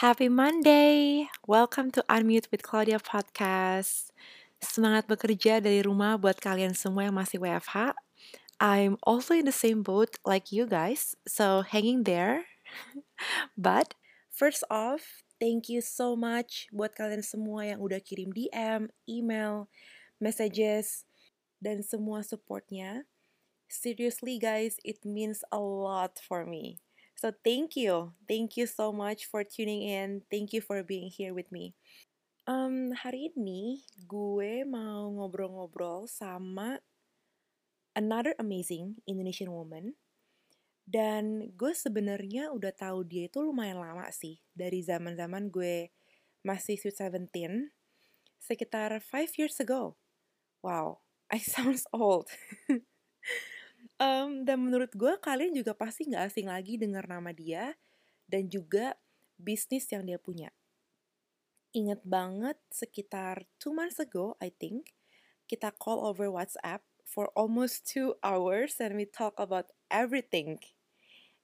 Happy Monday. Welcome to Unmute with Claudia podcast. Semangat bekerja dari rumah buat kalian semua yang masih WFH. I'm also in the same boat like you guys, so hanging there. But first off, thank you so much buat kalian semua yang udah kirim DM, email, messages, dan semua supportnya. Seriously guys, it means a lot for me. So thank you. Thank you so much for tuning in. Thank you for being here with me. Um, hari ini gue mau ngobrol-ngobrol sama another amazing Indonesian woman. Dan gue sebenarnya udah tahu dia itu lumayan lama sih. Dari zaman-zaman gue masih Sweet Seventeen. Sekitar five years ago. Wow, I sounds old. Um, dan menurut gue kalian juga pasti nggak asing lagi dengar nama dia dan juga bisnis yang dia punya. Ingat banget sekitar two months ago, I think, kita call over WhatsApp for almost two hours and we talk about everything.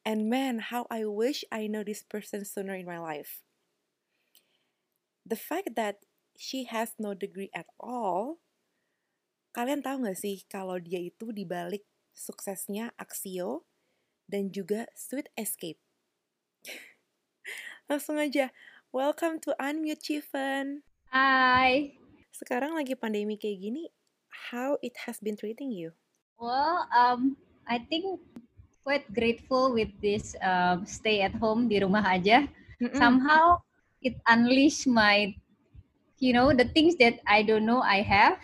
And man, how I wish I know this person sooner in my life. The fact that she has no degree at all, kalian tahu gak sih kalau dia itu dibalik suksesnya Axio, dan juga Sweet Escape. Langsung aja, welcome to Unmute Chiven. Hai. Sekarang lagi pandemi kayak gini, how it has been treating you? Well, um, I think quite grateful with this um, stay at home di rumah aja. Mm-mm. Somehow it unleash my, you know, the things that I don't know I have.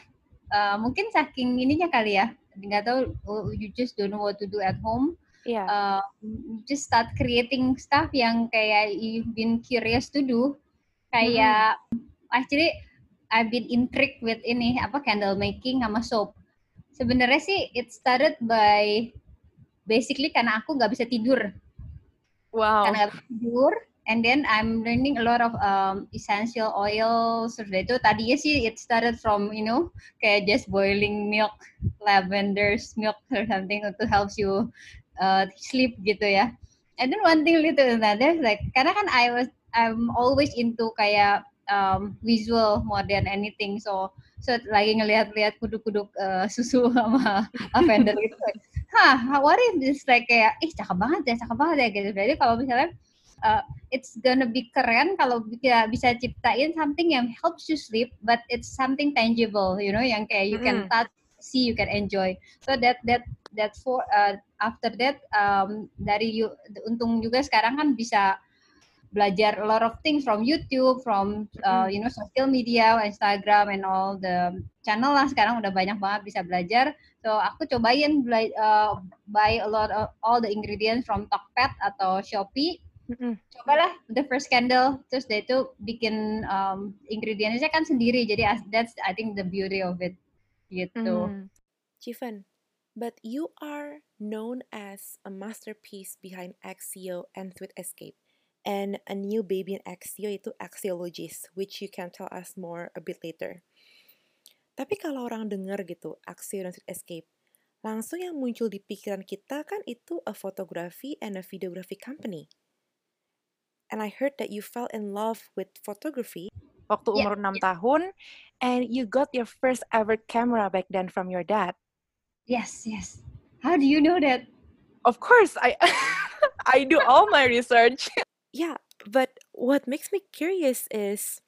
Uh, mungkin saking ininya kali ya, nggak tahu oh, you just don't know what to do at home. Iya. Uh, you just start creating stuff yang kayak you've been curious to do. Kayak actually I've been intrigued with ini apa candle making sama soap. Sebenarnya sih it started by basically karena aku nggak bisa tidur. wow. Karena nggak bisa tidur and then I'm learning a lot of um, essential oils. Sudah itu tadinya sih it started from you know kayak just boiling milk, lavender's milk or something to helps you uh, sleep gitu ya. And then one thing to another like karena kan I was I'm always into kayak um, visual more than anything so so lagi ngelihat-lihat kuduk-kuduk uh, susu sama lavender gitu. Hah, what if this like kayak ih cakep banget ya, cakep banget ya gitu. Jadi kalau misalnya uh, it's gonna be keren kalau bisa bisa ciptain something yang helps you sleep but it's something tangible you know yang kayak you can Mm. touch see you can enjoy so that that that for uh, after that um, dari you untung juga sekarang kan bisa belajar a lot of things from YouTube, from uh, you know social media, Instagram, and all the channel lah sekarang udah banyak banget bisa belajar. So aku cobain bela- uh, buy a lot of all the ingredients from Tokped atau Shopee. Mm-mm. Cobalah the first candle, terus dia itu bikin um, ingredientsnya kan sendiri. Jadi as- that's I think the beauty of it gitu. Mm. Chiven, but you are known as a masterpiece behind Axio and Sweet Escape. And a new baby in Axio itu Axiologist, which you can tell us more a bit later. Tapi kalau orang dengar gitu, Axio dan Sweet Escape, langsung yang muncul di pikiran kita kan itu a photography and a videography company. And I heard that you fell in love with photography waktu Yeah, umur 6 tahun, and you got your first ever camera back then from your dad. Yes, yes. How do you know that? Of course, I I do all my research. yeah, but what makes me curious is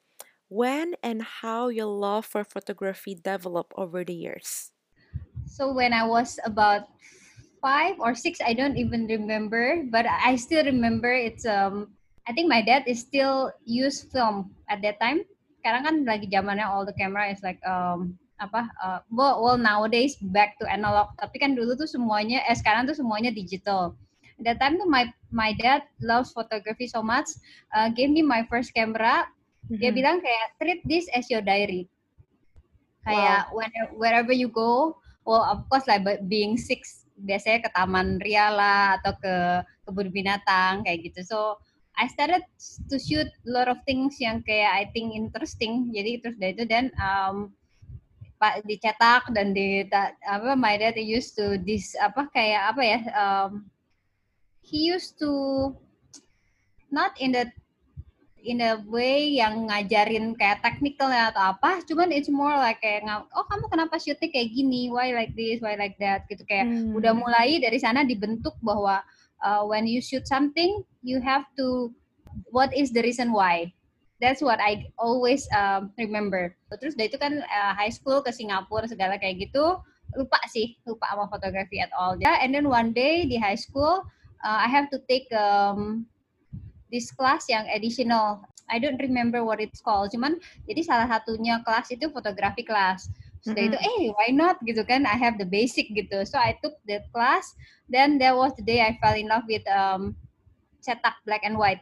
when and how your love for photography developed over the years. So when I was about five or six, I don't even remember, but I still remember it's um I think my dad is still use film at that time. Sekarang kan lagi zamannya all the camera is like um apa uh, well, well nowadays back to analog tapi kan dulu tuh semuanya eh sekarang tuh semuanya digital At that time tuh my my dad loves photography so much uh, gave me my first camera dia Mhm. bilang kayak treat this as your diary kayak wow. when, wherever you go well of course like being six biasanya ke taman ria lah atau ke kebun binatang kayak gitu so I started to shoot a lot of things yang kayak I think interesting. Jadi terus dari itu dan um, pak dicetak dan di apa my dad used to this apa kayak apa ya um, he used to not in the in a way yang ngajarin kayak technical ya atau apa cuman it's more like kayak oh kamu kenapa shootnya kayak gini? Why like this? Why like that? Gitu kayak hmm. udah mulai dari sana dibentuk bahwa uh, when you shoot something you have to what is the reason why? That's what I always um, remember. Terus dari itu kan uh, high school ke Singapura segala kayak gitu lupa sih lupa sama fotografi at all. And then one day di high school uh, I have to take um, this class yang additional. I don't remember what it's called. Cuman jadi salah satunya kelas itu fotografi kelas sudah mm -hmm. itu eh why not? Gitu kan I have the basic gitu. So I took that class then that was the day I fell in love with um, cetak black and white.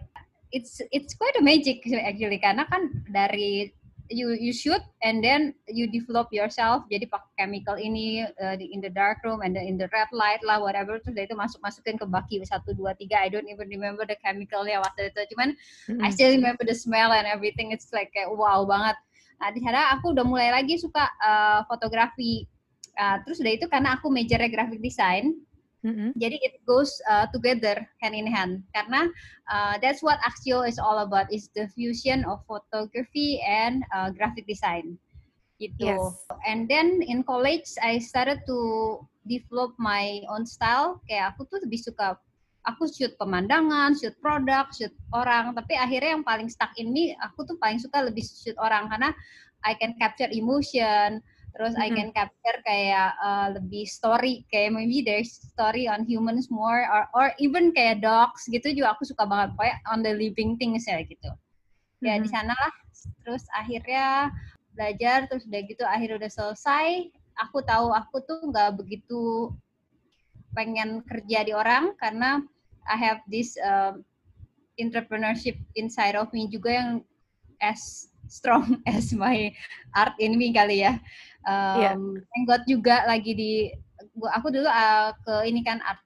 It's it's quite a magic actually karena kan dari you you shoot and then you develop yourself. Jadi pakai chemical ini uh, in the dark room and then in the red light lah whatever terus dari itu masuk masukin ke baki satu dua tiga. I don't even remember the chemicalnya waktu itu. Cuman mm-hmm. I still remember the smell and everything. It's like kayak wow banget nah di sana aku udah mulai lagi suka uh, fotografi uh, terus dari itu karena aku majornya graphic design Mm-hmm. Jadi it goes uh, together hand in hand karena uh, that's what Axio is all about is the fusion of photography and uh, graphic design gitu. Yes. And then in college I started to develop my own style. Kayak aku tuh lebih suka aku shoot pemandangan, shoot produk, shoot orang. Tapi akhirnya yang paling stuck ini aku tuh paling suka lebih shoot orang karena I can capture emotion terus mm-hmm. I can capture kayak uh, lebih story kayak maybe there's story on humans more or or even kayak dogs gitu juga aku suka banget kayak on the living things ya gitu mm-hmm. ya di sana lah terus akhirnya belajar terus udah gitu akhir udah selesai aku tahu aku tuh nggak begitu pengen kerja di orang karena I have this uh, entrepreneurship inside of me juga yang as strong as my art ini kali ya um, yeah. thank God juga lagi di aku dulu uh, ke ini kan art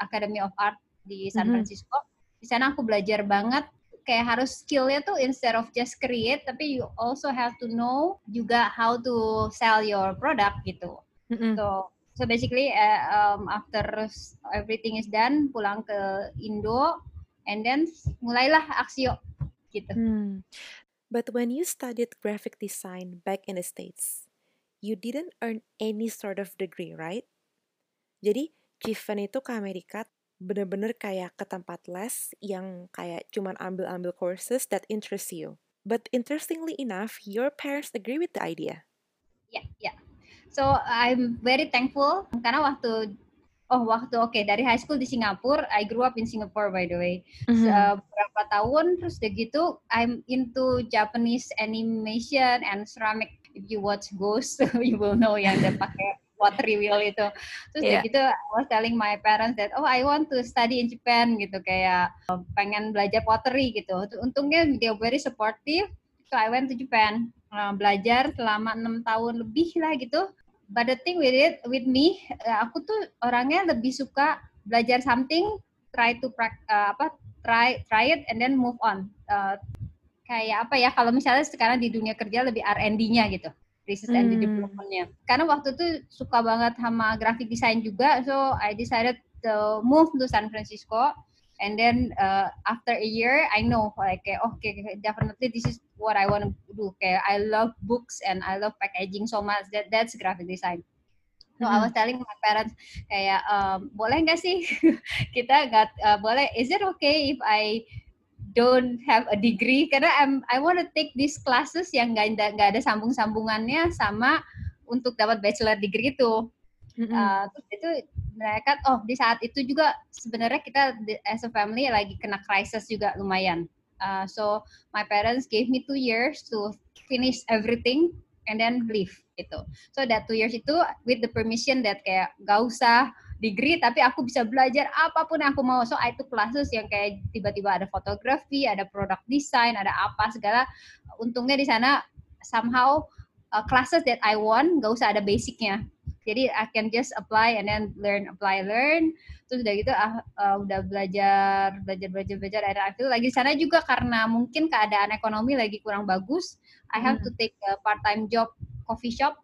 Academy of Art di San mm-hmm. Francisco di sana aku belajar banget kayak harus skillnya tuh instead of just create tapi you also have to know juga how to sell your product gitu mm-hmm. so so basically uh, um, after everything is done pulang ke Indo and then mulailah aksio gitu. Hmm. But when you studied graphic design back in the States, you didn't earn any sort of degree, right? Jadi, Jiven itu ke Amerika bener-bener kayak ke tempat les yang kayak cuman ambil-ambil courses that interest you. But interestingly enough, your parents agree with the idea. Yeah, yeah. So I'm very thankful karena waktu oh waktu oke okay, dari high school di Singapura, I grew up in Singapore by the way. Mm-hmm. So, beberapa tahun terus udah gitu I'm into Japanese animation and ceramic if you watch Ghost you will know yang dia pakai watery wheel itu terus yeah. gitu I was telling my parents that oh I want to study in Japan gitu kayak uh, pengen belajar pottery gitu untungnya dia very supportive so I went to Japan uh, belajar selama enam tahun lebih lah gitu but the thing with it with me uh, aku tuh orangnya lebih suka belajar something try to uh, apa try try it and then move on. Uh, kayak apa ya kalau misalnya sekarang di dunia kerja lebih R&D-nya gitu research and hmm. development-nya. Karena waktu itu suka banget sama graphic design juga so I decided to move to San Francisco and then uh, after a year I know like okay definitely this is what I want to do. Kayak I love books and I love packaging so much that that's graphic design. So I was telling my parents kayak um, boleh nggak sih? Kita nggak uh, boleh. Is it okay if I don't have a degree? Karena I'm I want to take these classes yang nggak nggak ada sambung-sambungannya sama untuk dapat bachelor degree itu. Mm-hmm. Uh, itu mereka oh di saat itu juga sebenarnya kita as a family lagi kena crisis juga lumayan. Uh, so my parents gave me two years to finish everything and then leave gitu. So that two years itu with the permission that kayak gak usah degree tapi aku bisa belajar apa pun yang aku mau so I took classes yang kayak tiba-tiba ada fotografi ada product design ada apa segala untungnya di sana somehow uh, classes that I want gak usah ada basicnya jadi I can just apply and then learn apply learn. Terus udah gitu uh, uh, udah belajar belajar belajar belajar. Dan I feel lagi di sana juga karena mungkin keadaan ekonomi lagi kurang bagus. I have to take a part time job coffee shop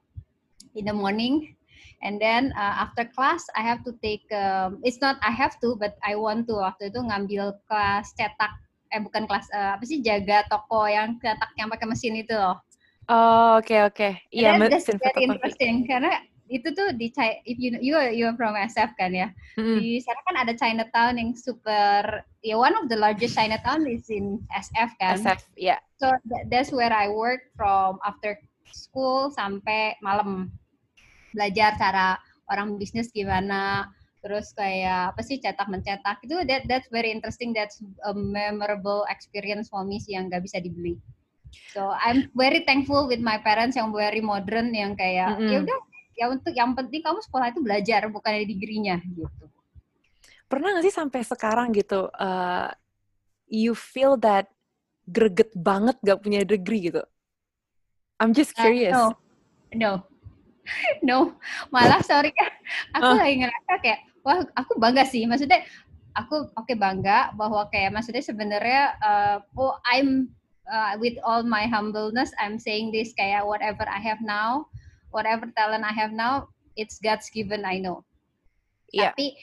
in the morning. And then uh, after class I have to take um, it's not I have to but I want to. Waktu itu ngambil kelas cetak eh bukan kelas uh, apa sih jaga toko yang cetak yang pakai mesin itu loh. Oh, oke okay, oke. Okay. Iya, yeah, that's very interesting karena itu tuh di if you you you from SF kan ya. Mm. Di sana kan ada Chinatown yang super ya yeah, one of the largest Chinatown is in SF kan. SF, ya. Yeah. So that, that's where I work from after school sampai malam belajar cara orang bisnis gimana terus kayak apa sih cetak mencetak itu that that's very interesting that's a memorable experience for me sih yang nggak bisa dibeli So I'm very thankful with my parents yang very modern yang kayak mm -hmm. ya udah ya untuk yang penting kamu sekolah itu belajar bukan ada degree-nya gitu. Pernah gak sih sampai sekarang gitu uh, you feel that greget banget gak punya degree gitu? I'm just uh, curious. Uh, no. No. no. Malah sorry aku uh. lagi ngerasa kayak wah aku bangga sih maksudnya aku oke okay, bangga bahwa kayak maksudnya sebenarnya uh, oh I'm uh, with all my humbleness, I'm saying this kayak whatever I have now, whatever talent I have now, it's God's given. I know. Yeah. Tapi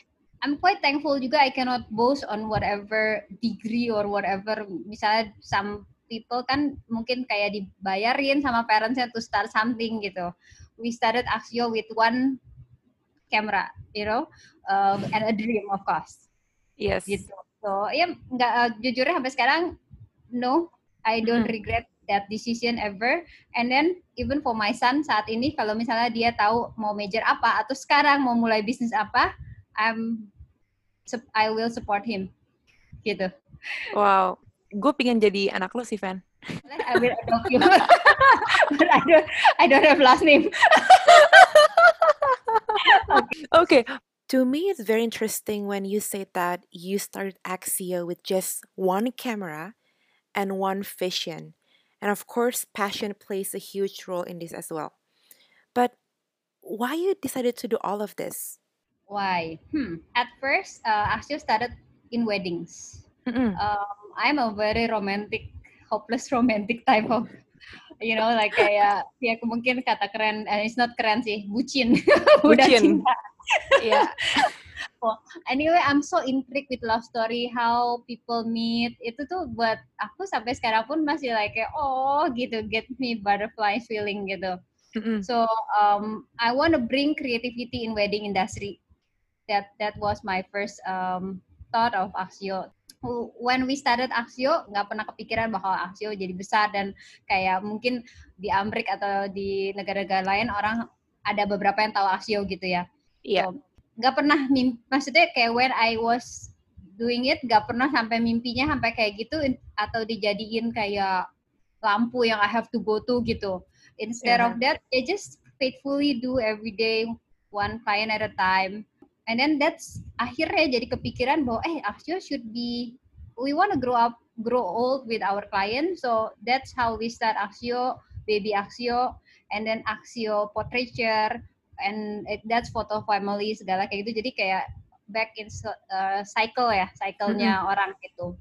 I'm quite thankful juga. I cannot boast on whatever degree or whatever. Misalnya some people kan mungkin kayak dibayarin sama parentsnya to start something gitu. We started Axio with one camera, you know, uh, and a dream of course. Yes. Gitu. So ya nggak uh, jujurnya sampai sekarang no I don't hmm. regret that decision ever. And then even for my son saat ini kalau misalnya dia tahu mau major apa atau sekarang mau mulai bisnis apa, I'm I will support him. Gitu. Wow, gue pengen jadi anak lo sih, Van. I will adopt you. But I don't, I don't have last name. okay. okay. To me, it's very interesting when you say that you started Axio with just one camera and one vision. And of course, passion plays a huge role in this as well. But why you decided to do all of this? Why? Hmm. At first, uh, actually started in weddings. Um, I'm a very romantic, hopeless romantic type of, you know, like kayak ya mungkin kata keren, and it's not keren sih, bucin, bucin. yeah. Oh, anyway, I'm so intrigued with love story, how people meet. Itu tuh buat aku sampai sekarang pun masih like oh gitu, get me butterfly feeling gitu. Mm-hmm. So um, I want to bring creativity in wedding industry. That that was my first um, thought of Axio. When we started Axio, nggak pernah kepikiran bahwa Axio jadi besar dan kayak mungkin di Amerika atau di negara-negara lain orang ada beberapa yang tahu Axio gitu ya. Iya. Yeah. So, nggak pernah mimpi maksudnya kayak when I was doing it nggak pernah sampai mimpinya sampai kayak gitu atau dijadiin kayak lampu yang I have to go to gitu instead yeah. of that I just faithfully do every day one client at a time and then that's akhirnya jadi kepikiran bahwa eh Axio should be we want to grow up grow old with our client so that's how we start Axio baby Axio and then Axio portraiture and it, that's photo family segala kayak gitu. Jadi kayak back in uh, cycle ya cyclenya mm-hmm. orang gitu.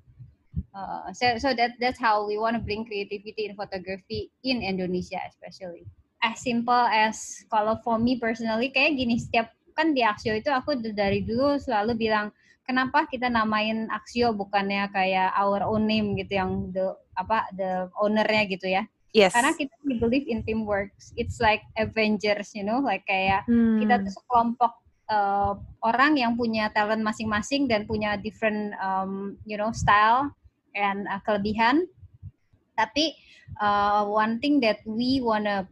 Uh, so so that that's how we want to bring creativity in photography in Indonesia especially. As simple as kalau for me personally kayak gini setiap kan di Axio itu aku dari dulu selalu bilang kenapa kita namain Axio bukannya kayak our own name gitu yang the apa the ownernya gitu ya Yes. Karena kita we believe in teamwork. It's like Avengers, you know, like kayak hmm. kita tuh sekelompok uh, orang yang punya talent masing-masing dan punya different, um, you know, style and uh, kelebihan. Tapi uh, one thing that we wanna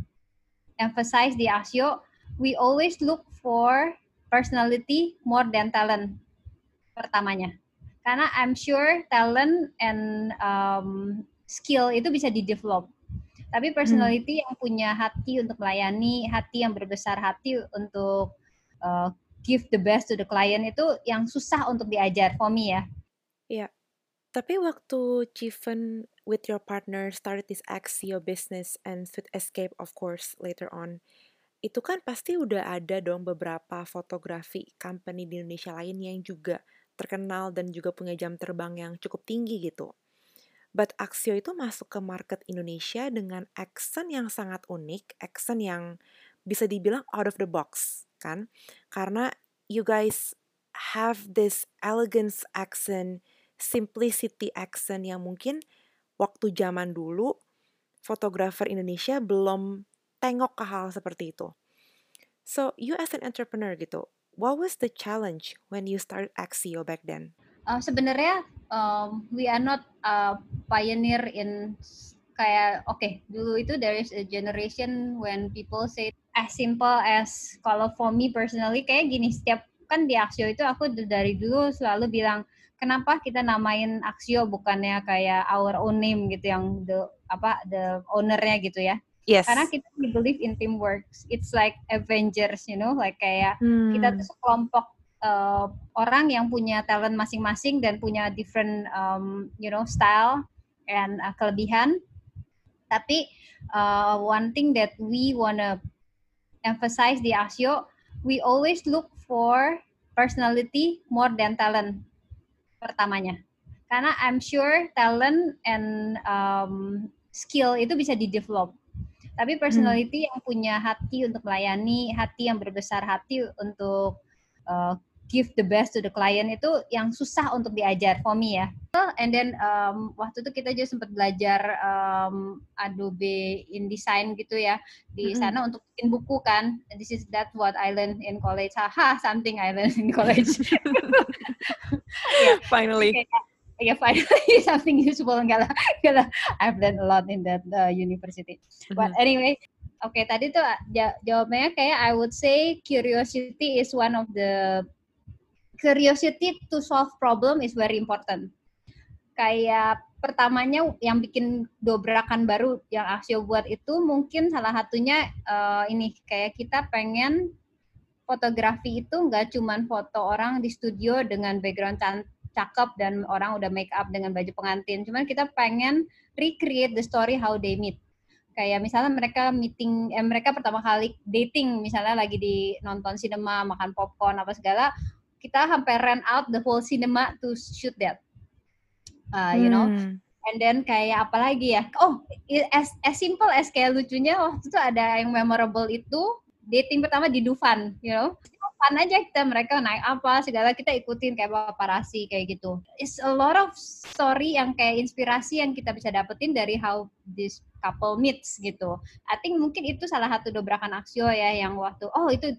emphasize di Asio, we always look for personality more than talent pertamanya. Karena I'm sure talent and um, skill itu bisa di develop tapi hmm. personality hmm. yang punya hati untuk melayani, hati yang berbesar hati untuk uh, give the best to the client itu yang susah untuk diajar for me ya. Iya. Tapi waktu Chiven with your partner started this Axio business and Sweet Escape of course later on, itu kan pasti udah ada dong beberapa fotografi company di Indonesia lain yang juga terkenal dan juga punya jam terbang yang cukup tinggi gitu. But Axio itu masuk ke market Indonesia dengan accent yang sangat unik, accent yang bisa dibilang out of the box, kan? Karena you guys have this elegance accent, simplicity accent yang mungkin waktu zaman dulu fotografer Indonesia belum tengok ke hal seperti itu. So, you as an entrepreneur gitu, what was the challenge when you started Axio back then? Uh, sebenarnya um, we are not a pioneer in kayak oke okay, dulu itu there is a generation when people say as simple as kalau for me personally kayak gini setiap kan di Axio itu aku dari dulu selalu bilang kenapa kita namain Axio bukannya kayak our own name gitu yang the apa the ownernya gitu ya Yes. Karena kita believe in teamwork. It's like Avengers, you know, like kayak hmm. kita tuh sekelompok uh, orang yang punya talent masing-masing dan punya different um, you know style and uh, kelebihan. Tapi uh, one thing that we wanna emphasize di Asio we always look for personality more than talent pertamanya. Karena I'm sure talent and um, skill itu bisa di develop tapi personality hmm. yang punya hati untuk melayani hati yang berbesar hati untuk uh, give the best to the client itu yang susah untuk diajar for me ya. And then um, waktu itu kita juga sempat belajar um, Adobe InDesign gitu ya di mm-hmm. sana untuk bikin buku kan. This is that what I learned in college. Haha, something I learned in college. yeah. Finally. Okay. Yeah, finally something useful enggak lah. Enggak lah. I've learned a lot in that uh, university. Mm-hmm. But anyway, Oke, okay, tadi tuh jawabannya kayak I would say curiosity is one of the curiosity to solve problem is very important. Kayak pertamanya yang bikin dobrakan baru yang Aksio buat itu mungkin salah satunya uh, ini kayak kita pengen fotografi itu nggak cuman foto orang di studio dengan background cakep dan orang udah make up dengan baju pengantin. Cuman kita pengen recreate the story how they meet. Kayak misalnya mereka meeting, eh, mereka pertama kali dating, misalnya lagi di nonton sinema, makan popcorn apa segala, kita hampir rent out the whole cinema to shoot that. Uh, you know? Hmm. and then kayak apa lagi ya? Oh as as simple as kayak lucunya waktu itu ada yang memorable itu dating pertama di Dufan you know? Fun aja kita mereka naik apa segala kita ikutin kayak paparazzi kayak gitu. It's a lot of story yang kayak inspirasi yang kita bisa dapetin dari how this couple meets gitu. I think mungkin itu salah satu dobrakan aksio ya yang waktu oh itu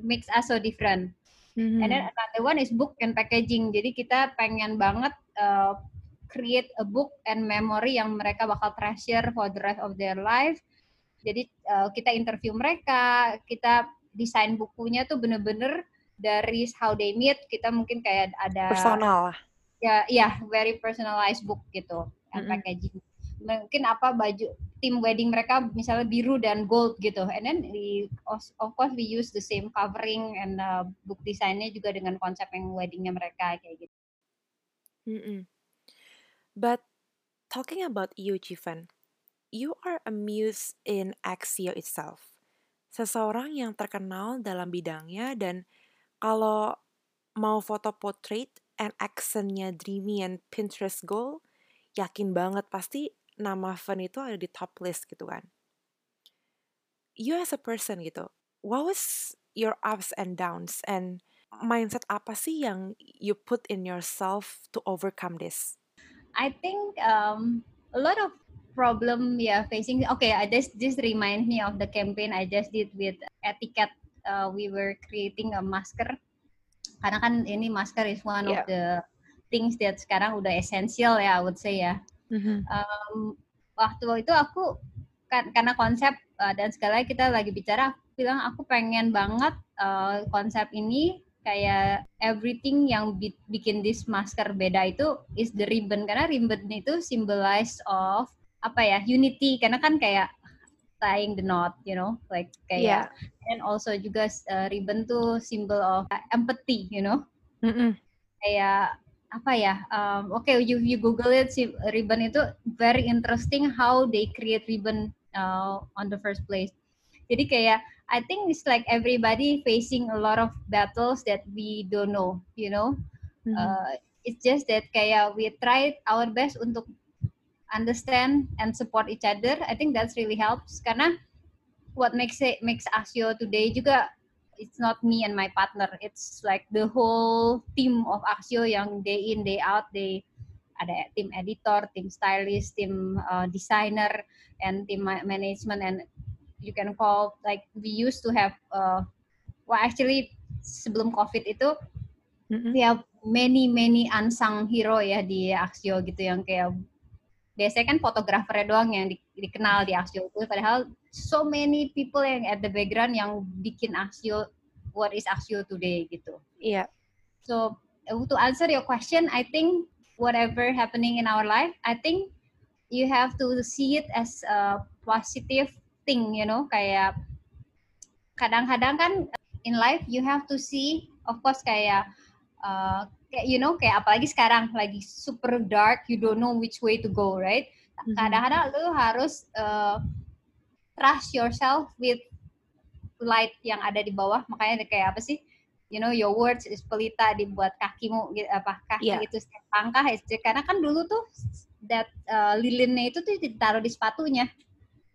makes us so different Mm-hmm. And then another one is book and packaging. Jadi kita pengen banget uh, create a book and memory yang mereka bakal treasure for the rest of their life. Jadi uh, kita interview mereka, kita desain bukunya tuh bener-bener dari how they meet. Kita mungkin kayak ada personal. Ya, ya, very personalized book gitu and mm-hmm. packaging mungkin apa baju tim wedding mereka misalnya biru dan gold gitu and then we of course we use the same covering and uh, book desainnya juga dengan konsep yang weddingnya mereka kayak gitu. Mm -mm. But talking about you, Jivan, you are a muse in Axio itself. Seseorang yang terkenal dalam bidangnya dan kalau mau foto portrait and accentnya dreamy and Pinterest goal, yakin banget pasti nama Fen itu ada di top list gitu kan. You as a person gitu, what was your ups and downs and mindset apa sih yang you put in yourself to overcome this? I think um, a lot of problem yeah facing. Okay, I just this remind me of the campaign I just did with etiquette. Uh, we were creating a masker karena kan ini masker is one yeah. of the things that sekarang udah essential ya I would say ya Mm-hmm. Um, waktu itu aku kan karena konsep uh, dan segala kita lagi bicara, aku bilang aku pengen banget uh, konsep ini kayak everything yang bi bikin this masker beda itu is the ribbon karena ribbon itu symbolize of apa ya unity karena kan kayak tying the knot you know like kayak yeah. and also juga uh, ribbon tuh symbol of empathy you know mm -mm. kayak apa ya um, oke okay, you you google it si ribbon itu very interesting how they create ribbon uh, on the first place. Jadi kayak I think it's like everybody facing a lot of battles that we don't know you know? Mm-hmm. uh, it's just that kayak we try our best untuk understand and support each other. I think that's really helps. Karena what makes it makes Axio today juga it's not me and my partner it's like the whole team of Axio yang day in day out they ada tim editor tim stylist tim uh, designer and tim management and you can call like we used to have uh, well actually sebelum covid itu mm-hmm. we have many many unsung hero ya di Axio gitu yang kayak biasanya kan fotografernya doang yang di, dikenal di Axio itu padahal so many people yang at the background yang bikin Axio what is Axio today gitu. Iya. Yeah. So to answer your question, I think whatever happening in our life, I think you have to see it as a positive thing, you know, kayak kadang-kadang kan in life you have to see, of course kayak uh, kayak you know kayak apalagi sekarang lagi super dark, you don't know which way to go, right? Mm-hmm. Kadang-kadang lu harus uh, trust yourself with light yang ada di bawah makanya kayak apa sih you know your words is pelita dibuat kakimu gitu apa kaki yeah. itu setiap langkah karena kan dulu tuh that uh, lilinnya itu tuh ditaruh di sepatunya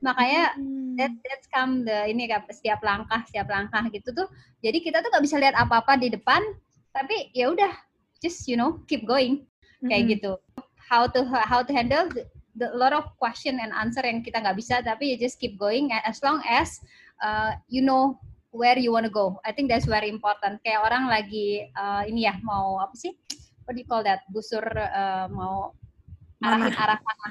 makanya hmm. that that's come the ini setiap langkah setiap langkah gitu tuh jadi kita tuh nggak bisa lihat apa-apa di depan tapi ya udah just you know keep going kayak hmm. gitu how to how to handle the, the lot of question and answer yang kita nggak bisa tapi you just keep going as long as uh, you know where you wanna go. I think that's very important. Kayak orang lagi uh, ini ya mau apa sih? What do you call that? Busur uh, mau arahin arah mana.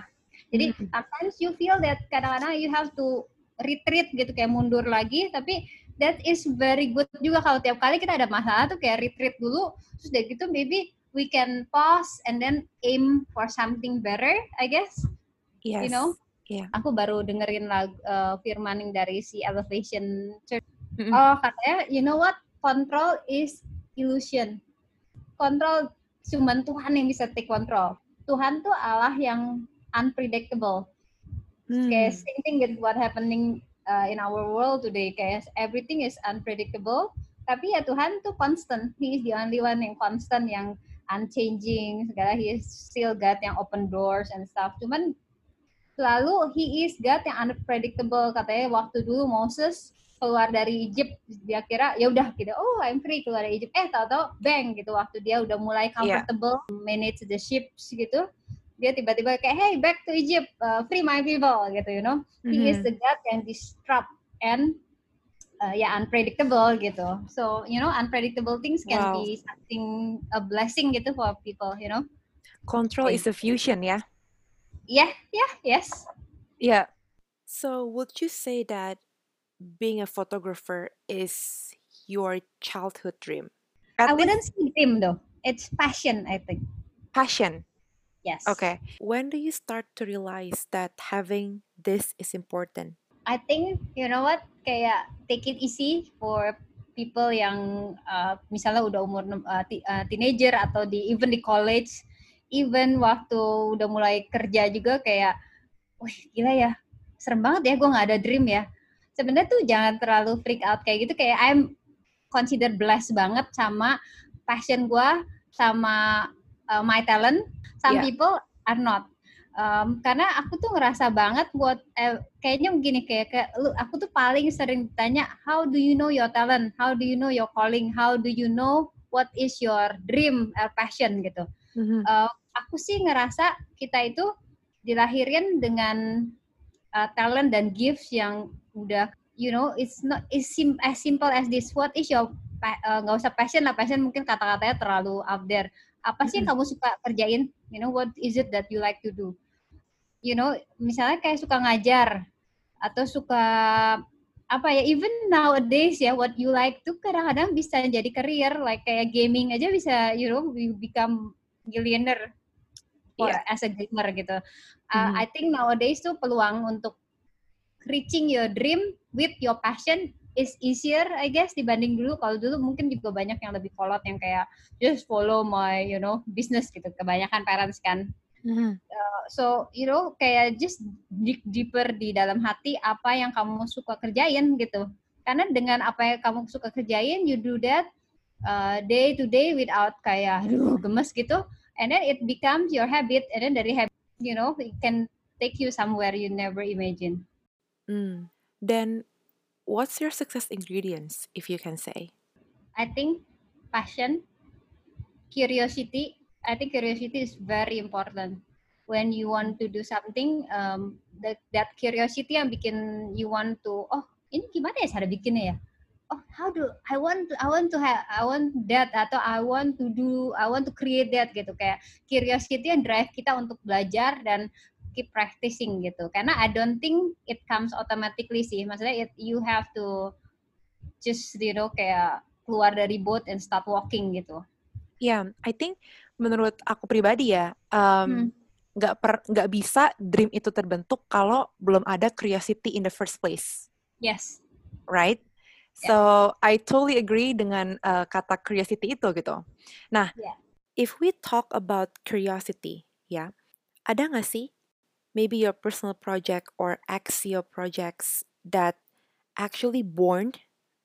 Jadi mm-hmm. sometimes you feel that kadang-kadang you have to retreat gitu kayak mundur lagi tapi that is very good juga kalau tiap kali kita ada masalah tuh kayak retreat dulu terus dari gitu maybe we can pause and then aim for something better I guess yes. you know Yeah. Aku baru dengerin lagu uh, firmaning dari si Elevation Church. Mm -hmm. Oh katanya, you know what? Control is illusion. Kontrol cuman Tuhan yang bisa take control. Tuhan tuh Allah yang unpredictable. Hmm. Kayak same thing with what happening uh, in our world today. Kayak everything is unpredictable. Tapi ya Tuhan tuh constant. He is the only one yang constant, yang unchanging. Segala he is still God yang open doors and stuff. Cuman Lalu he is God yang unpredictable katanya waktu dulu Moses keluar dari Egypt dia kira ya udah gitu oh I'm free keluar dari Egypt eh tahu-tahu bang gitu waktu dia udah mulai comfortable yeah. manage the ships gitu dia tiba-tiba kayak hey back to Egypt uh, free my people gitu you know mm-hmm. he is the God yang disrupt and uh, ya yeah, unpredictable gitu so you know unpredictable things can wow. be something a blessing gitu for people you know control is a fusion ya yeah? Yeah, yeah, yes. Yeah. So, would you say that being a photographer is your childhood dream? At I wouldn't say dream though. It's passion, I think. Passion. Yes. Okay. When do you start to realize that having this is important? I think you know what, kayak take it easy for people yang uh, misalnya udah umur uh, uh, teenager atau di even di college even waktu udah mulai kerja juga kayak, wah gila ya, serem banget ya gue nggak ada dream ya. Sebenarnya tuh jangan terlalu freak out kayak gitu, kayak I'm consider blessed banget sama passion gue, sama uh, my talent. Some yeah. people are not. Um, karena aku tuh ngerasa banget buat eh, kayaknya begini kayak, kayak lu aku tuh paling sering ditanya how do you know your talent how do you know your calling how do you know what is your dream or passion gitu mm-hmm. uh, aku sih ngerasa kita itu dilahirin dengan uh, talent dan gifts yang udah you know it's not it's sim as simple as this what is your nggak uh, usah passion lah passion mungkin kata-katanya terlalu out there apa sih yang kamu suka kerjain you know what is it that you like to do you know misalnya kayak suka ngajar atau suka apa ya even nowadays ya what you like tuh kadang-kadang bisa jadi career like kayak gaming aja bisa you know you become millionaire yeah. as a gamer gitu. Uh, mm. I think nowadays tuh peluang untuk reaching your dream with your passion is easier I guess dibanding dulu. Kalau dulu mungkin juga banyak yang lebih kolot yang kayak just follow my you know business gitu. Kebanyakan parents kan. Mm-hmm. uh, so you know kayak just dig deeper di dalam hati apa yang kamu suka kerjain gitu. Karena dengan apa yang kamu suka kerjain you do that uh, day to day without kayak aduh gemes gitu. And then it becomes your habit. And then dari habit you know it can take you somewhere you never imagine. Mm. dan what's your success ingredients, if you can say? I think passion, curiosity. I think curiosity is very important. When you want to do something, um, that, that curiosity yang bikin you want to, oh ini gimana ya cara bikinnya ya? Oh how do I want to, I want to have I want that atau I want to do I want to create that gitu kayak curiosity yang drive kita untuk belajar dan keep practicing gitu karena I don't think it comes automatically sih maksudnya it, you have to just you know kayak keluar dari boat and start walking gitu ya yeah, I think menurut aku pribadi ya um, hmm nggak per nggak bisa dream itu terbentuk kalau belum ada curiosity in the first place. Yes. Right. Yeah. So I totally agree dengan uh, kata curiosity itu gitu. Nah, yeah. if we talk about curiosity, ya, ada nggak sih maybe your personal project or Axio projects that actually born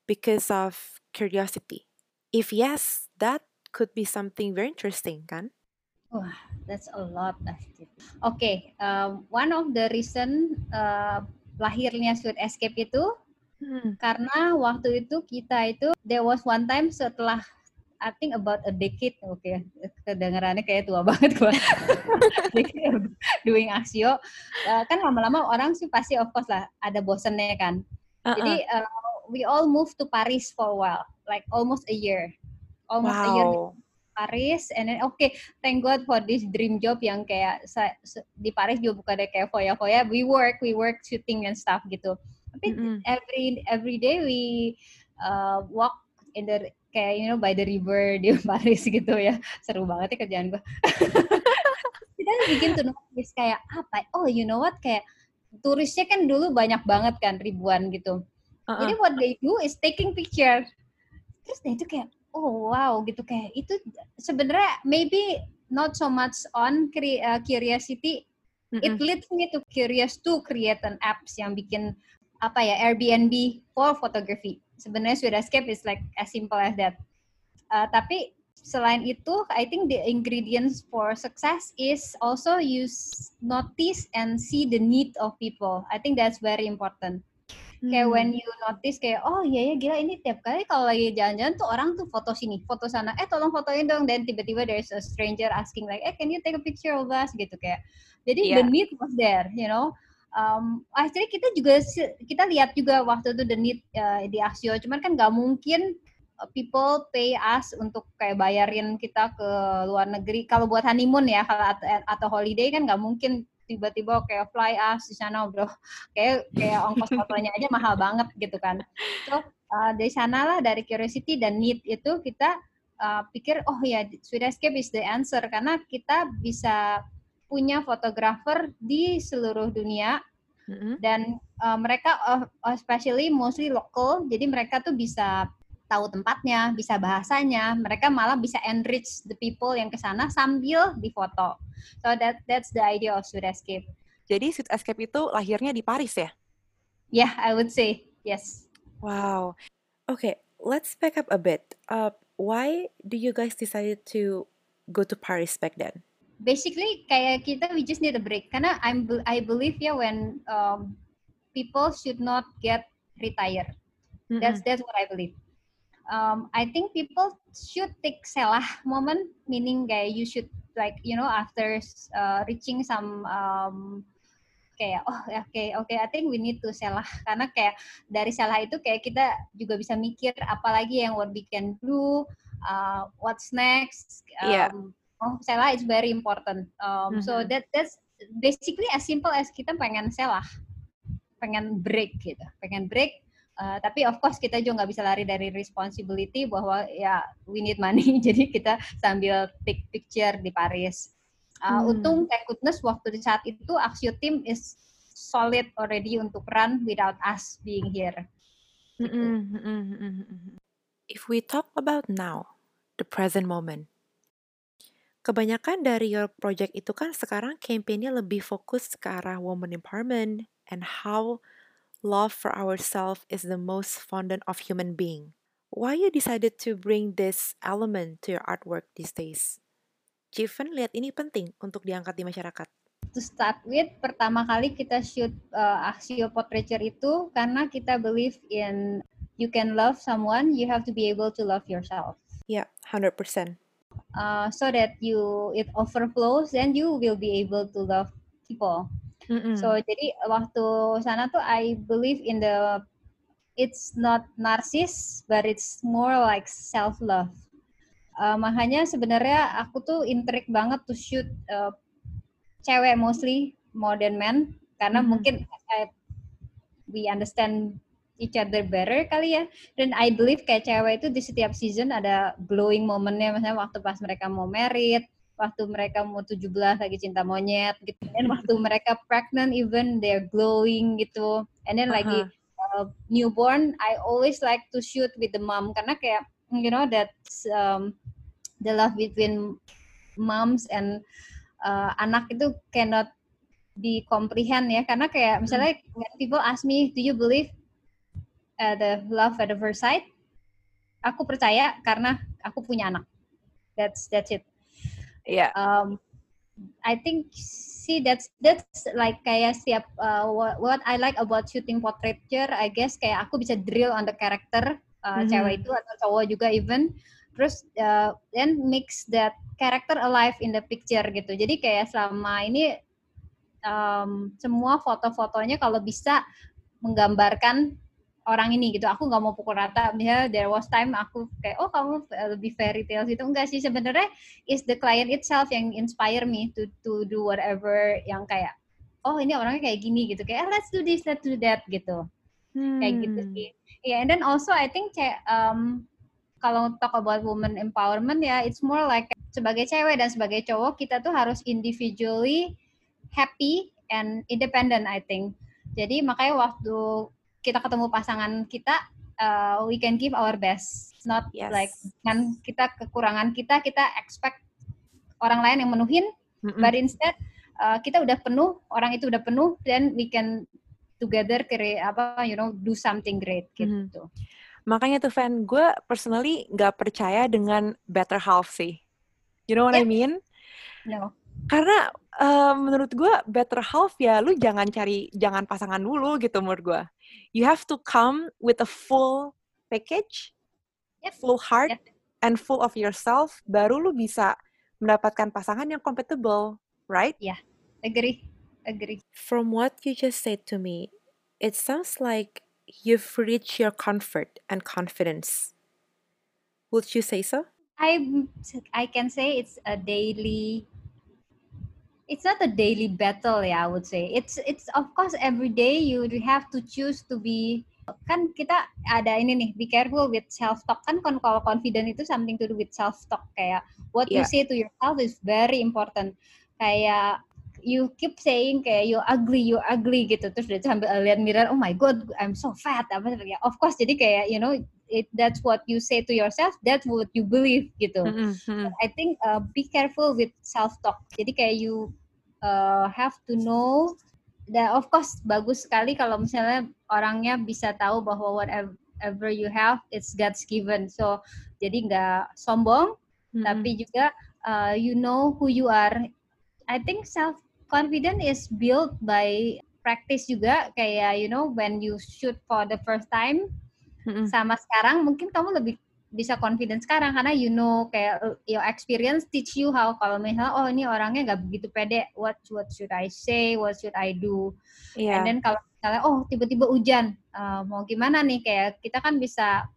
because of curiosity? If yes, that could be something very interesting, kan? Wah, that's a lot Oke, okay, um, one of the reason uh, lahirnya Sweet Escape itu hmm. karena waktu itu kita itu there was one time setelah I think about a decade, oke, okay. kedengarannya kayak tua banget gua. doing aksio, uh, kan lama-lama orang sih pasti of course lah ada bosennya kan. Uh-uh. Jadi uh, we all move to Paris for a while, like almost a year, almost wow. a year Paris, and then oke, okay, thank God for this dream job yang kayak di Paris juga bukan ada kayak foya-foya, we work, we work shooting and stuff gitu. Tapi mm-hmm. every every day we uh, walk in the kayak you know by the river di Paris gitu ya. Seru banget ya kerjaan gue kita bikin tuh nulis kayak apa? Oh you know what? Kayak turisnya kan dulu banyak banget kan ribuan gitu. Uh -uh. jadi what they do is taking picture. Terus dia itu kayak oh wow gitu. Kayak itu sebenarnya maybe not so much on uh, curiosity. Mm -mm. it leads me to curious to create an apps yang bikin apa ya Airbnb for photography sebenarnya Swedarscape is like as simple as that. Uh, tapi selain itu, I think the ingredients for success is also use notice and see the need of people. I think that's very important. Hmm. Kayak when you notice kayak oh iya ya gila ini tiap kali kalau lagi jalan-jalan tuh orang tuh foto sini, foto sana, eh tolong fotoin dong dan tiba-tiba there's a stranger asking like eh can you take a picture of us gitu kayak. Jadi yeah. the need was there, you know um, akhirnya kita juga kita lihat juga waktu itu the need uh, di Aksio. Cuman kan nggak mungkin uh, people pay us untuk kayak bayarin kita ke luar negeri. Kalau buat honeymoon ya kalau atau, holiday kan nggak mungkin tiba-tiba kayak fly us di sana bro. Kayak kayak ongkos fotonya aja mahal banget gitu kan. So uh, dari sana lah dari curiosity dan need itu kita uh, pikir oh ya Swedish Escape is the answer. Karena kita bisa punya fotografer di seluruh dunia mm-hmm. dan uh, mereka uh, especially mostly local jadi mereka tuh bisa tahu tempatnya, bisa bahasanya, mereka malah bisa enrich the people yang ke sana sambil difoto. So that that's the idea of Sweet Escape. Jadi Sweet Escape itu lahirnya di Paris ya? Yeah, I would say yes. Wow. Okay, let's back up a bit. Uh, why do you guys decided to go to Paris back then? Basically kayak kita we just need a break karena I'm I believe ya when um, people should not get retired. Mm-hmm. That's that's what I believe. Um, I think people should take selah moment, meaning kayak you should like you know after uh, reaching some um, kayak oh oke okay, oke okay, I think we need to selah karena kayak dari selah itu kayak kita juga bisa mikir apalagi yang what we can do, uh, what's next. Um, yeah selah is very important um, mm-hmm. so that that's basically as simple as kita pengen selah pengen break gitu pengen break Uh, tapi of course kita juga nggak bisa lari dari responsibility bahwa ya we need money jadi kita sambil take picture di Paris. Uh, hmm. Untung thank goodness waktu di saat itu Axio team is solid already untuk run without us being here. gitu. Mm-mm, mm-mm. If we talk about now, the present moment, kebanyakan dari your project itu kan sekarang campaignnya lebih fokus ke arah woman empowerment and how love for ourselves is the most fondant of human being. Why you decided to bring this element to your artwork these days? Jiven lihat ini penting untuk diangkat di masyarakat. To start with, pertama kali kita shoot uh, Axio Portraiture itu karena kita believe in you can love someone, you have to be able to love yourself. Ya, 100%. Uh, so that you it overflows, then you will be able to love people. Mm-mm. So jadi waktu sana tuh I believe in the it's not narsis but it's more like self love. Uh, makanya sebenarnya aku tuh intrigue banget to shoot uh, cewek mostly more than men karena Mhm. mungkin I, we understand each other better kali ya. Dan I believe kayak cewek itu di setiap season ada glowing momennya misalnya waktu pas mereka mau married, waktu mereka mau 17 lagi cinta monyet gitu. Dan waktu mereka pregnant even they're glowing gitu. And then lagi uh, newborn I always like to shoot with the mom karena kayak you know that um, the love between moms and uh, anak itu cannot di comprehend ya karena kayak misalnya when people ask me do you believe uh, the love at the first sight. Aku percaya karena aku punya anak. That's that's it. Iya. um, I think see that's that's like kayak setiap uh, what, what I like about shooting portraiture I guess kayak aku bisa drill on the character uh, Mhm. cewek itu atau cowok juga even. Terus uh, then mix that character alive in the picture gitu. Jadi kayak selama ini um, semua foto-fotonya kalau bisa menggambarkan orang ini gitu. Aku nggak mau pukul rata. Misalnya there was time aku kayak oh kamu lebih fairy tales itu enggak sih. Sebenarnya is the client itself yang inspire me to to do whatever yang kayak oh ini orangnya kayak gini gitu. Kayak "Ah, let's do this let's do that gitu. Kayak gitu Hmm. sih. Yeah and then also I think kayak um, kalau talk about woman empowerment ya it's more like sebagai cewek dan sebagai cowok kita tuh harus individually happy and independent I think. Jadi makanya waktu kita ketemu pasangan kita uh, we can give our best not Yes. like kan kita kekurangan kita kita expect orang lain yang menuhin Mm-mm. but instead uh, kita udah penuh orang itu udah penuh then we can together create apa you know do something great Mhm. gitu Makanya tuh fan, gue personally nggak percaya dengan better half sih. You know what I Yeah. mean? no Karena eh, menurut gue better half ya lu jangan cari, jangan pasangan dulu gitu menurut gue. You have to come with a full package, Yep. full heart, Yep. and full of yourself, baru lu bisa mendapatkan pasangan yang compatible, right? agree agree From what you just said to me, it sounds like you've reached your comfort and confidence. Would you say so? I I can say it's a daily it's not a daily battle ya I would say it's it's of course every day you have to choose to be kan kita ada ini nih be careful with self talk kan kon- kalau confident itu something to do with self talk kayak what you Yeah. say to yourself is very important kayak you keep saying kayak you ugly you ugly gitu terus dia sambil lihat mirror oh my god I'm so fat apa ya of course jadi kayak you know it, that's what you say to yourself that's what you believe gitu mm-mm. I think uh, be careful with self talk. Jadi kayak you uh, have to know that of course bagus sekali kalau misalnya orangnya bisa tahu bahwa whatever you have it's God's given. So jadi nggak sombong Mm-mm. tapi juga uh, you know who you are. I think self confidence is built by practice juga kayak you know when you shoot for the first time Mm-mm. sama sekarang mungkin kamu lebih bisa confident sekarang karena you know kayak uh, your experience teach you how kalau misalnya oh ini orangnya nggak begitu pede what what should I say what should I do Iya. and then kalau misalnya oh tiba-tiba hujan uh, mau gimana nih kayak kita kan bisa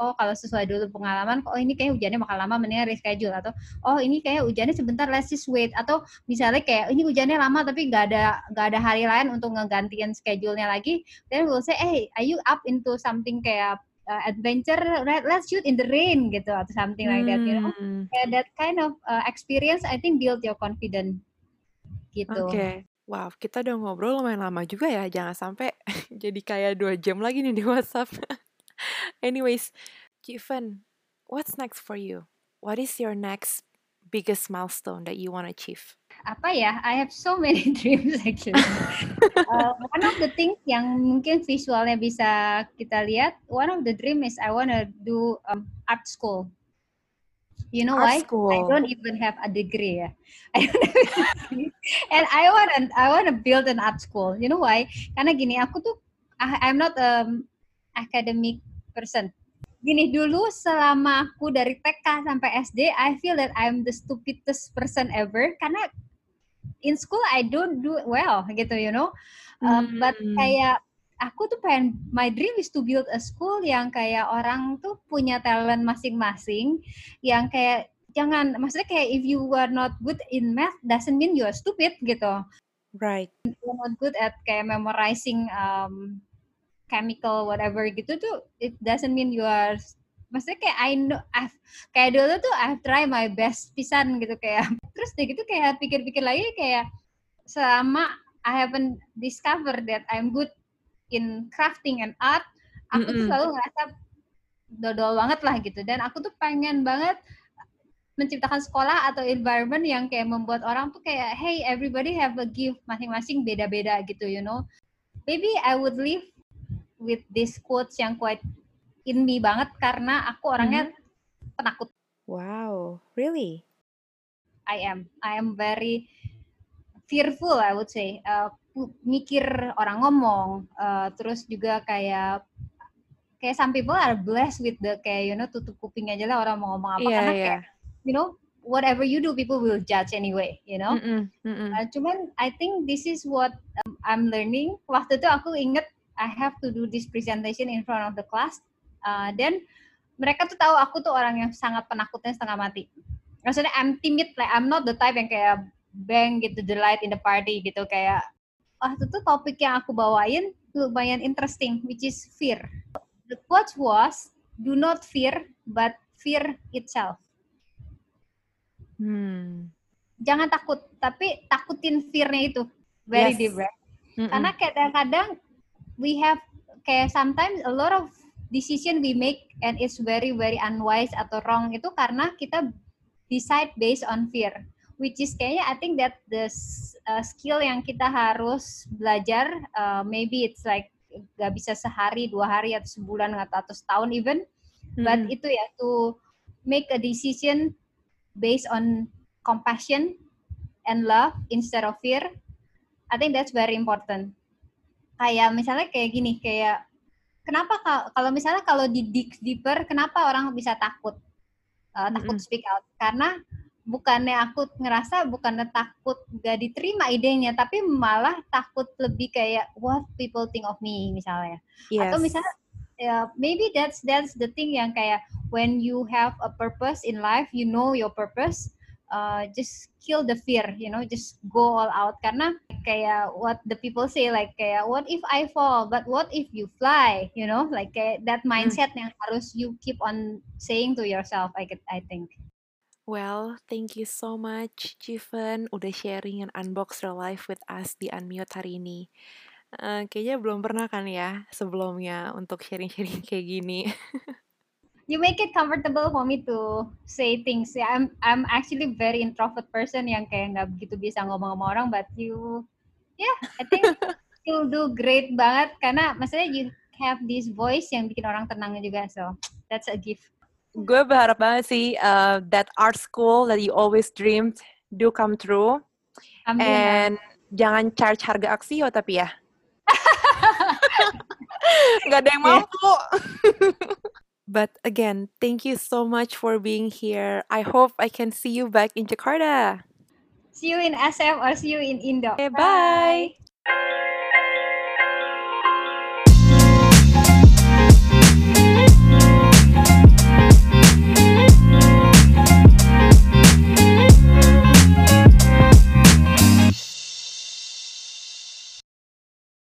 oh kalau sesuai dulu pengalaman oh ini kayak hujannya bakal lama mendingan reschedule atau oh ini kayak hujannya sebentar let's just wait atau misalnya kayak ini hujannya lama tapi nggak ada nggak ada hari lain untuk ngegantiin schedule-nya lagi then we'll say hey are you up into something kayak uh, adventure Let- let's shoot in the rain gitu atau something like that you know Hmm, Kayak that kind of uh, experience I think build your confidence gitu Oke. Wow, kita udah ngobrol lumayan lama juga ya. Jangan sampai jadi kayak dua jam lagi nih di WhatsApp. Anyways, Jivan, what's next for you? What is your next biggest milestone that you want to achieve? Apa ya? I have so many dreams actually. uh, one of the things yang mungkin visualnya bisa kita lihat, one of the dream is I want to do um, art school. You know Art why? school. I don't even have a degree. I don't have a degree. And I want to I want to build an art school. You know why? Karena gini, aku tuh I, I'm not um academic person. Gini dulu selama aku dari TK sampai SD, I feel that I'm the stupidest person ever karena in school I don't do well gitu, you know. Um, But Hmm. kayak aku tuh pengen my dream is to build a school yang kayak orang tuh punya talent masing-masing yang kayak jangan maksudnya kayak if you are not good in math doesn't mean you are stupid gitu Right. you're not good at kayak memorizing um, chemical whatever gitu tuh it doesn't mean you are maksudnya kayak I know I've, kayak dulu tuh I've try my best pisan gitu kayak. Terus deh gitu kayak pikir-pikir lagi kayak selama I haven't discovered that I'm good in crafting and art aku tuh Mm-mm. selalu ngerasa dodol banget lah gitu. Dan aku tuh pengen banget menciptakan sekolah atau environment yang kayak membuat orang tuh kayak hey everybody have a gift masing-masing beda-beda gitu you know. Maybe I would live with these quotes yang quite in me banget karena aku orangnya penakut Wow. Really? I am I am very fearful I would say Uh, mikir orang ngomong uh, terus juga kayak kayak some people are blessed with the kayak you know tutup kuping aja lah orang mau ngomong apa Iya, karena iya. kayak you know whatever you do people will judge anyway you know Mm-mm, mm-mm. Uh, cuman I think this is what um, I'm learning. Waktu itu aku inget I have to do this presentation in front of the class. Uh, dan mereka tuh tahu aku tuh orang yang sangat penakutnya setengah mati. Maksudnya I'm timid, like I'm not the type yang kayak bang gitu the light in the party gitu kayak waktu itu topik yang aku bawain lumayan interesting which is fear. The quote was do not fear but fear itself. Hmm. Jangan takut, tapi takutin fear-nya itu. Very Yes. deep, right? Mm-mm. karena kadang-kadang we have kayak sometimes a lot of decision we make and it's very very unwise atau wrong itu karena kita decide based on fear. Which is kayaknya I think that the uh, skill yang kita harus belajar uh, maybe it's like gak bisa sehari dua hari atau sebulan atau, setahun even. But Mm-mm. itu ya to make a decision based on compassion and love instead of fear. I think that's very important kayak misalnya kayak gini kayak kenapa ka- kalau misalnya kalau di dig deeper kenapa orang bisa takut Uh, takut Mm-mm. speak out karena bukannya aku ngerasa bukannya takut gak diterima idenya tapi malah takut lebih kayak what people think of me misalnya Yes. atau misalnya ya, maybe that's that's the thing yang kayak when you have a purpose in life you know your purpose uh, just kill the fear you know just go all out karena kayak what the people say like kayak what if I fall but what if you fly you know like kayak that mindset yang harus you keep on saying to yourself I get I think Well, thank you so much, Jivan, udah sharing and unbox your life with us di Unmute hari ini. Eh, kayaknya belum pernah kan ya sebelumnya untuk sharing-sharing kayak gini. You make it comfortable for me to say things. Yeah, I'm I'm actually very introvert person yang kayak nggak begitu bisa ngomong sama orang, but you, yeah, I think you do great banget karena maksudnya you have this voice yang bikin orang tenang juga, so that's a gift. Gue berharap banget sih uh, that art school that you always dreamed do come true. Amin. And jangan charge harga aksio tapi ya. Nggak ada yang Yeah. mampu. But again, thank you so much for being here. I hope I can see you back in Jakarta. see you in SM or see you in Indo. Okay, bye.